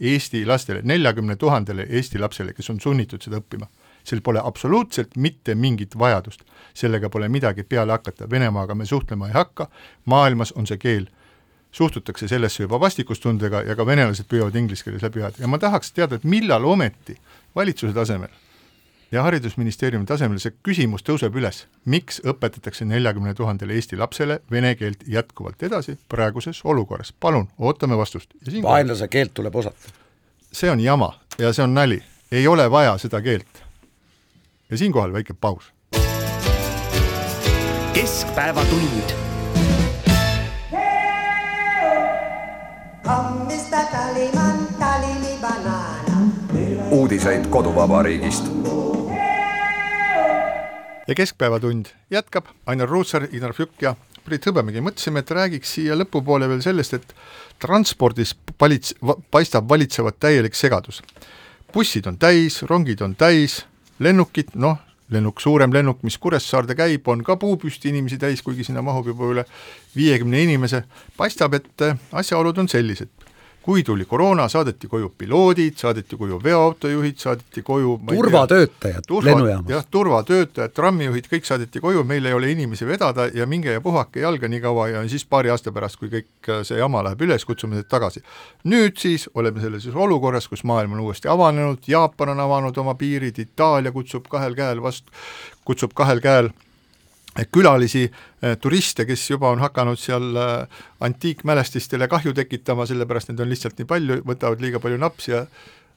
Eesti lastele, neljakümne tuhandele Eesti lapsele, kes on sunnitud seda õppima. sel pole absoluutselt mitte mingit vajadust. sellega pole midagi peale hakata, Venemaaga me suhtlema ei hakka, maailmas on see keel suhtutakse sellesse juba vastikustundega ja ka venelased püüavad inglise keeles läbi ajada ja ma tahaks teada, et millal ometi valitsuse tasemel ja Haridusministeeriumi tasemel see küsimus tõuseb üles, miks õpetatakse neljakümne tuhandele Eesti lapsele vene keelt jätkuvalt edasi praeguses olukorras, palun, ootame vastust. vaenlase keelt tuleb osata. see on jama ja see on nali, ei ole vaja seda keelt. ja siinkohal väike paus. keskpäevatund uudiseid koduvabariigist. ja Keskpäevatund jätkab, Ainar Ruussaar, Ignar Fjuk ja Priit Hõbemägi, mõtlesime, et räägiks siia lõpupoole veel sellest, et transpordis valits-, paistab valitsevat täielik segadus. bussid on täis, rongid on täis, lennukid, noh, lennuk, suurem lennuk, mis Kuressaarde käib, on ka puupüsti inimesi täis, kuigi sinna mahub juba üle viiekümne inimese, paistab, et asjaolud on sellised kui tuli koroona, saadeti koju piloodid, saadeti koju veoautojuhid, saadeti koju turvatöötajad turva, lennujaamas. jah, turvatöötajad, trammijuhid, kõik saadeti koju, meil ei ole inimesi vedada ja minge ja puhake jalga nii kaua ja siis paari aasta pärast, kui kõik see jama läheb üles, kutsume teid tagasi. nüüd siis oleme selles olukorras, kus maailm on uuesti avanenud, Jaapan on avanud oma piirid, Itaalia kutsub kahel käel vastu, kutsub kahel käel külalisi, turiste, kes juba on hakanud seal antiikmälestistele kahju tekitama, sellepärast neid on lihtsalt nii palju, võtavad liiga palju napsi ja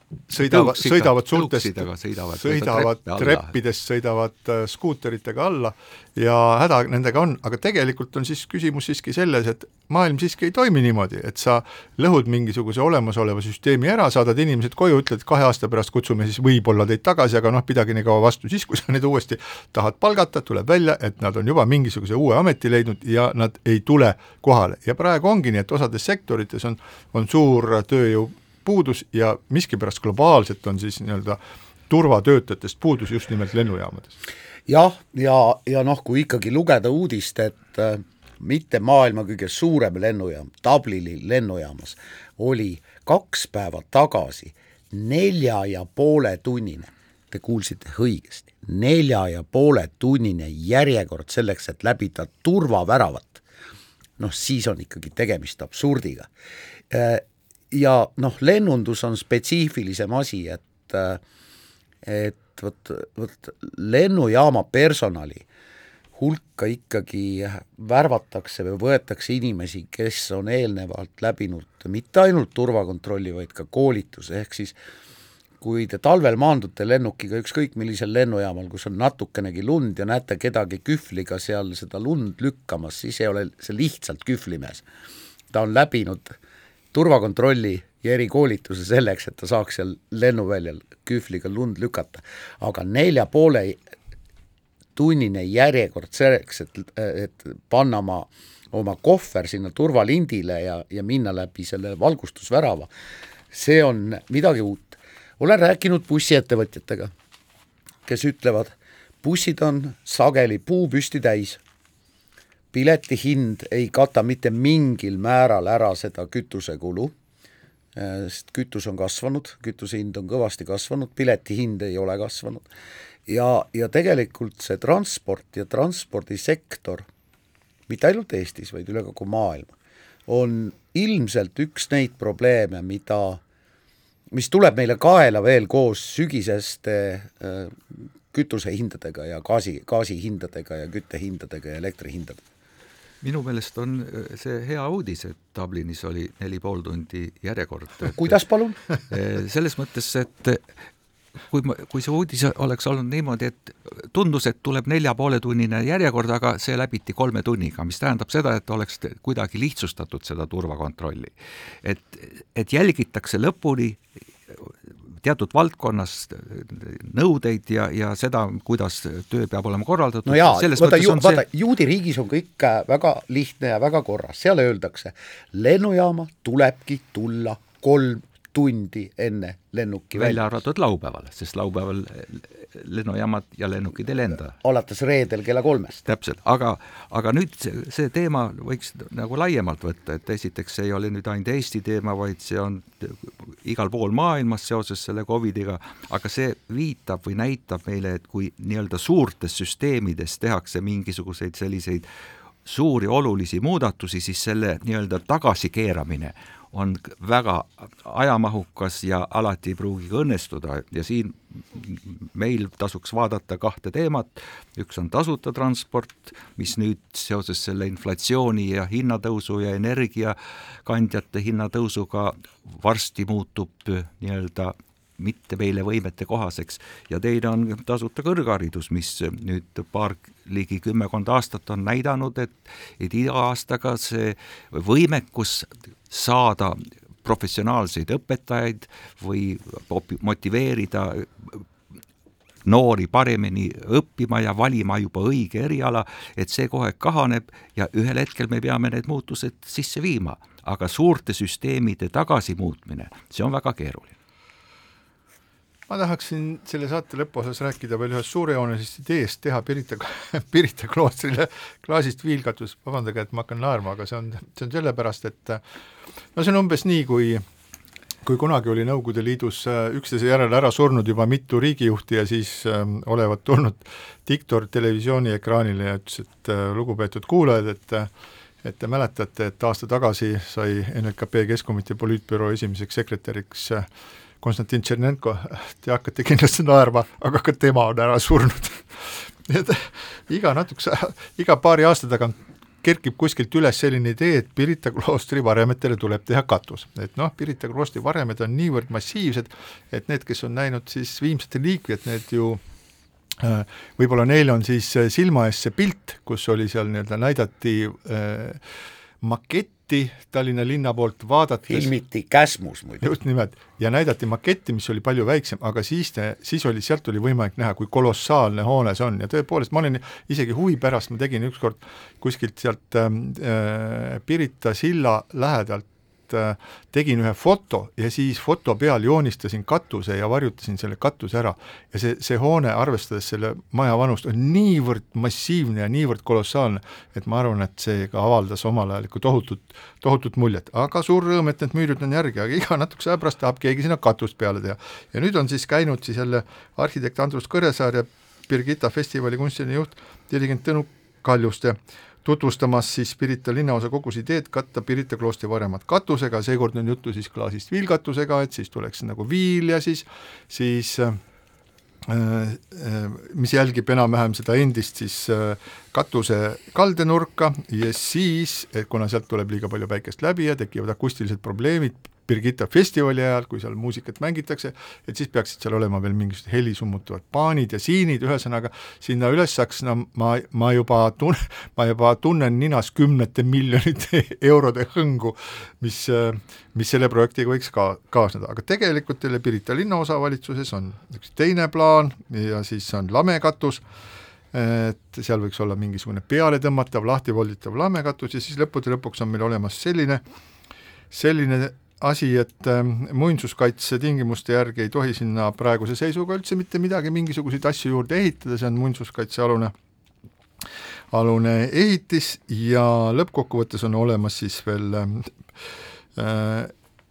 sõidavad, sõidavad suurtest, sõidavad, sõidavad treppidest, sõidavad äh, skuuteritega alla. Ja häda nendega on, aga tegelikult on siis küsimus siiski selles, et maailm siiski ei toimi niimoodi, et sa lõhud mingisuguse olemasoleva süsteemi ära, saadad inimesed koju, ütled kahe aasta pärast kutsume siis võib-olla teid tagasi, aga noh, pidage nii kaua vastu, siis kui sa neid uuesti tahad palgata, tuleb välja, et nad on juba mingisuguse uue ameti leidnud ja nad ei tule kohale. Ja praegu ongi nii, et osades sektorites on, on suur tööjõu puudus ja miskipärast globaalselt on siis nii-öelda turvatöötajatest puudus just nimelt lennujaamades. jah, ja, ja, ja noh, kui ikkagi lugeda uudist, et äh, mitte maailma kõige suurem lennujaam, Dublini lennujaamas, oli kaks päeva tagasi nelja ja poole tunnine, te kuulsite õigesti, nelja ja poole tunnine järjekord selleks, et läbida turvaväravat, noh siis on ikkagi tegemist absurdiga. Äh, ja noh, lennundus on spetsiifilisem asi, et et vot, vot lennujaama personali hulka ikkagi värvatakse või võetakse inimesi, kes on eelnevalt läbinud mitte ainult turvakontrolli, vaid ka koolituse, ehk siis kui te talvel maandute lennukiga ükskõik millisel lennujaamal, kus on natukenegi lund ja näete kedagi kühvliga seal seda lund lükkamas, siis ei ole see lihtsalt kühvlimees. ta on läbinud äh, turvakontrolli ja erikoolituse selleks, et ta saaks seal lennuväljal kühvliga lund lükata. aga nelja poole tunnine järjekord selleks, et, et panna oma, oma kohver sinna turvalindile ja, ja minna läbi selle valgustusvärava, see on midagi uut. olen rääkinud bussiettevõtjatega, kes ütlevad, bussid on sageli puupüsti täis pileti hind ei kata mitte mingil määral ära seda kütusekulu, äh, sest kütus on kasvanud, kütuse hind on kõvasti kasvanud, pileti hind ei ole kasvanud. ja, ja tegelikult see transport ja transpordisektor, mitte ainult Eestis, vaid üle kogu maailma, on ilmselt üks neid probleeme, mida, mis tuleb meile kaela veel koos sügiseste äh, kütusehindadega ja gaasi, gaasihindadega ja küttehindadega ja elektrihindadega minu meelest on äh, see hea uudis, et Dublinis oli neli pool tundi järjekord. kuidas palun [laughs] äh, selles mõttes, et kui ma, kui see uudis oleks olnud niimoodi, et tundus, et tuleb nelja poole tunnine järjekord, aga see läbiti kolme tunniga, mis tähendab seda, et oleks kuidagi lihtsustatud seda turvakontrolli. et, et jälgitakse lõpuni teatud valdkonnas nõudeid ja, ja seda, kuidas töö peab olema korraldatud. no jaa, vaata, ju, vaata see... juudi riigis on kõik äh, väga lihtne ja väga korras, seal öeldakse, lennujaama tulebki tulla kolm tundi enne lennuki välja arvatud laupäeval, sest laupäeval lennujaamad ja lennukid ei lenda. alates reedel kella kolmest. täpselt, aga, aga nüüd see, see teema võiks nagu laiemalt võtta, et esiteks see ei ole nüüd ainult Eesti teema, vaid see on igal pool maailmas seoses selle Covidiga, aga see viitab või näitab meile, et kui nii-öelda suurtes süsteemides tehakse mingisuguseid selliseid suuri olulisi muudatusi, siis selle nii-öelda tagasikeeramine on väga ajamahukas ja alati ei pruugi ka õnnestuda. Ja siin meil tasuks vaadata kahte teemat, üks on tasuta transport, mis nüüd seoses selle inflatsiooni ja hinnatõusu ja energiakandjate hinnatõusuga varsti muutub nii-öelda mitte meile võimete kohaseks. Ja teine on tasuta kõrgharidus, mis nüüd paar, ligi kümmekond aastat on näidanud, et, et iga aastaga see võimekus saada professionaalseid õpetajaid või motiveerida noori paremini õppima ja valima juba õige eriala, et see kohe kahaneb ja ühel hetkel me peame need muutused sisse viima, aga suurte süsteemide tagasimuutmine, see on väga keeruline ma tahaksin selle saate lõpuosas rääkida veel ühest suurejoonelisest ideest teha Pirita, [laughs] Pirita kloostrile klaasist viilkatus, vabandage, et ma hakkan naerma, aga see on, see on sellepärast, et no see on umbes nii, kui kui kunagi oli Nõukogude Liidus äh, üksteise järel ära surnud juba mitu riigijuhti ja siis äh, olevat tulnud diktor televisiooni ja ütles, et äh, lugupeetud kuulajad, et äh, et te mäletate, et aasta tagasi sai NLKP Keskkomitee poliitbüroo esimeseks sekretäriks äh, Konstantin Tšernenko, te hakkate kindlasti naerma, aga ka tema on ära surnud [laughs] nii et iga natukese, iga paari aasta tagant kerkib kuskilt üles selline idee, et Pirita kloostri varemetele tuleb teha katus. et noh, Pirita kloostri varemed on niivõrd massiivsed, et need, kes on näinud siis Viimsete liikvijat, need ju äh, võib-olla neil on siis silma ees see pilt, kus oli seal nii-öelda näidati äh, maketti Tallinna linna poolt vaadates filmiti Käsmus muidu. just nimelt, ja näidati maketti, mis oli palju väiksem, aga siis, siis oli, sealt oli võimalik näha, kui kolossaalne hoone see on ja tõepoolest, ma olin isegi huvi pärast, ma tegin ükskord kuskilt sealt äh, Pirita silla lähedalt äh, tegin ühe foto ja siis foto peal joonistasin katuse ja varjutasin selle katuse ära. ja see, see hoone, arvestades selle maja vanust, on niivõrd massiivne ja niivõrd kolossaalne, et ma arvan, et see ka avaldas omal ajal ikka tohutut, tohutut muljet, aga suur rõõm, et need müürid on järgi, aga iga natukese aja pärast tahab keegi sinna katust peale teha. ja nüüd on siis käinud siis jälle arhitekt Andrus Kõresaar ja Birgitta festivali kunstiline juht, dirigent Tõnu Kaljuste tutvustamas siis Pirita linnaosa kogus ideed katta Pirita kloostri varemat katusega, seekord on juttu siis klaasist viilkatusega, et siis tuleks nagu viil ja siis, siis äh, äh, mis jälgib enam-vähem seda endist siis äh, katuse kaldenurka ja siis, kuna sealt tuleb liiga palju päikest läbi ja tekivad akustilised probleemid, Birgitta festivali ajal, kui seal muusikat mängitakse, et siis peaksid seal olema veel mingisugused helisummutavad paanid ja siinid, ühesõnaga sinna üles saaks, no ma, ma juba tun-, ma juba tunnen ninas kümnete miljonite [laughs] eurode hõngu, mis, mis selle projektiga võiks ka kaasneda, aga tegelikult jälle Pirita linnaosavalitsuses on üks teine plaan ja siis on lamekatus, et seal võiks olla mingisugune pealetõmmatav, lahtivolditav lamekatus ja siis lõppude lõpuks on meil olemas selline, selline asi, et ähm, muinsuskaitse tingimuste järgi ei tohi sinna praeguse seisuga üldse mitte midagi, mingisuguseid asju juurde ehitada, see on muinsuskaitsealune alune ehitis ja lõppkokkuvõttes on olemas siis veel ähm, äh,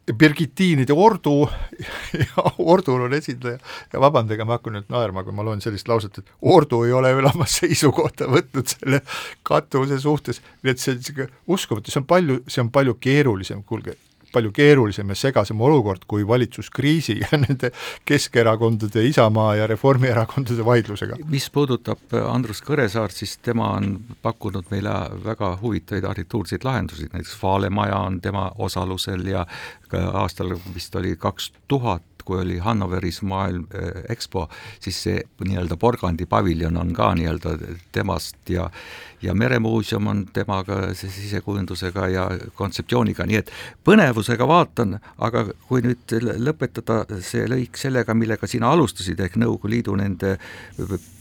Birgitiinide ordu [laughs] ja ordul on esindaja. Ja vabandage, ma hakkan nüüd naerma, kui ma loen sellist lauset, et ordu ei ole veel oma [laughs] seisukohta võtnud selle katuse suhtes, nii et see on niisugune uskumatu, see on palju, see on palju keerulisem, kuulge, palju keerulisem ja segasem olukord kui valitsuskriisi ja nende Keskerakondade, Isamaa ja Reformierakondade vaidlusega. mis puudutab Andrus Kõresaart, siis tema on pakkunud meile väga huvitavaid arhitektuurseid lahendusi, näiteks Vaale maja on tema osalusel ja aastal vist oli kaks tuhat kui oli Hannoveris maailm äh, EXPO, siis see nii-öelda Porgandi paviljon on ka nii-öelda temast ja ja Meremuuseum on temaga sisekujundusega ja kontseptsiooniga, nii et põnevusega vaatan, aga kui nüüd lõpetada see lõik sellega, millega sina alustasid, ehk Nõukogude Liidu nende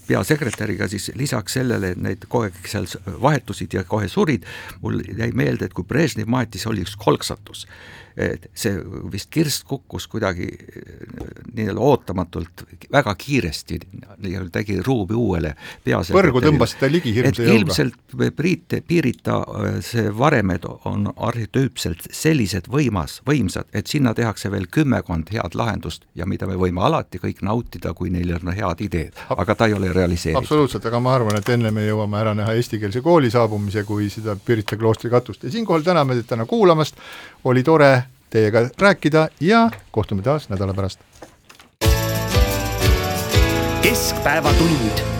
peasekretäriga, siis lisaks sellele, et neid kogu aeg seal vahetusid ja kohe surid, mul jäi meelde, et kui Brežnev maatis, oli üks kolksatus et see vist kirst kukkus kuidagi nii-öelda ootamatult väga kiiresti, nii-öelda tegi ruumi uuele peasekretärile. põrgu tõmbas ta ligi hirmsa jõuga. ilmselt Priit Piirita see varemed on arhütüüpselt sellised võimas, võimsad, et sinna tehakse veel kümmekond head lahendust ja mida me võime alati kõik nautida, kui neil on head ideed, aga ta ei ole realiseeritud. absoluutselt, aga ma arvan, et enne me jõuame ära näha eestikeelse kooli saabumise, kui seda Pirita kloostri katust ja siinkohal täname teid täna kuulamast, oli tore teiega rääkida ja kohtume taas nädala pärast. keskpäevatund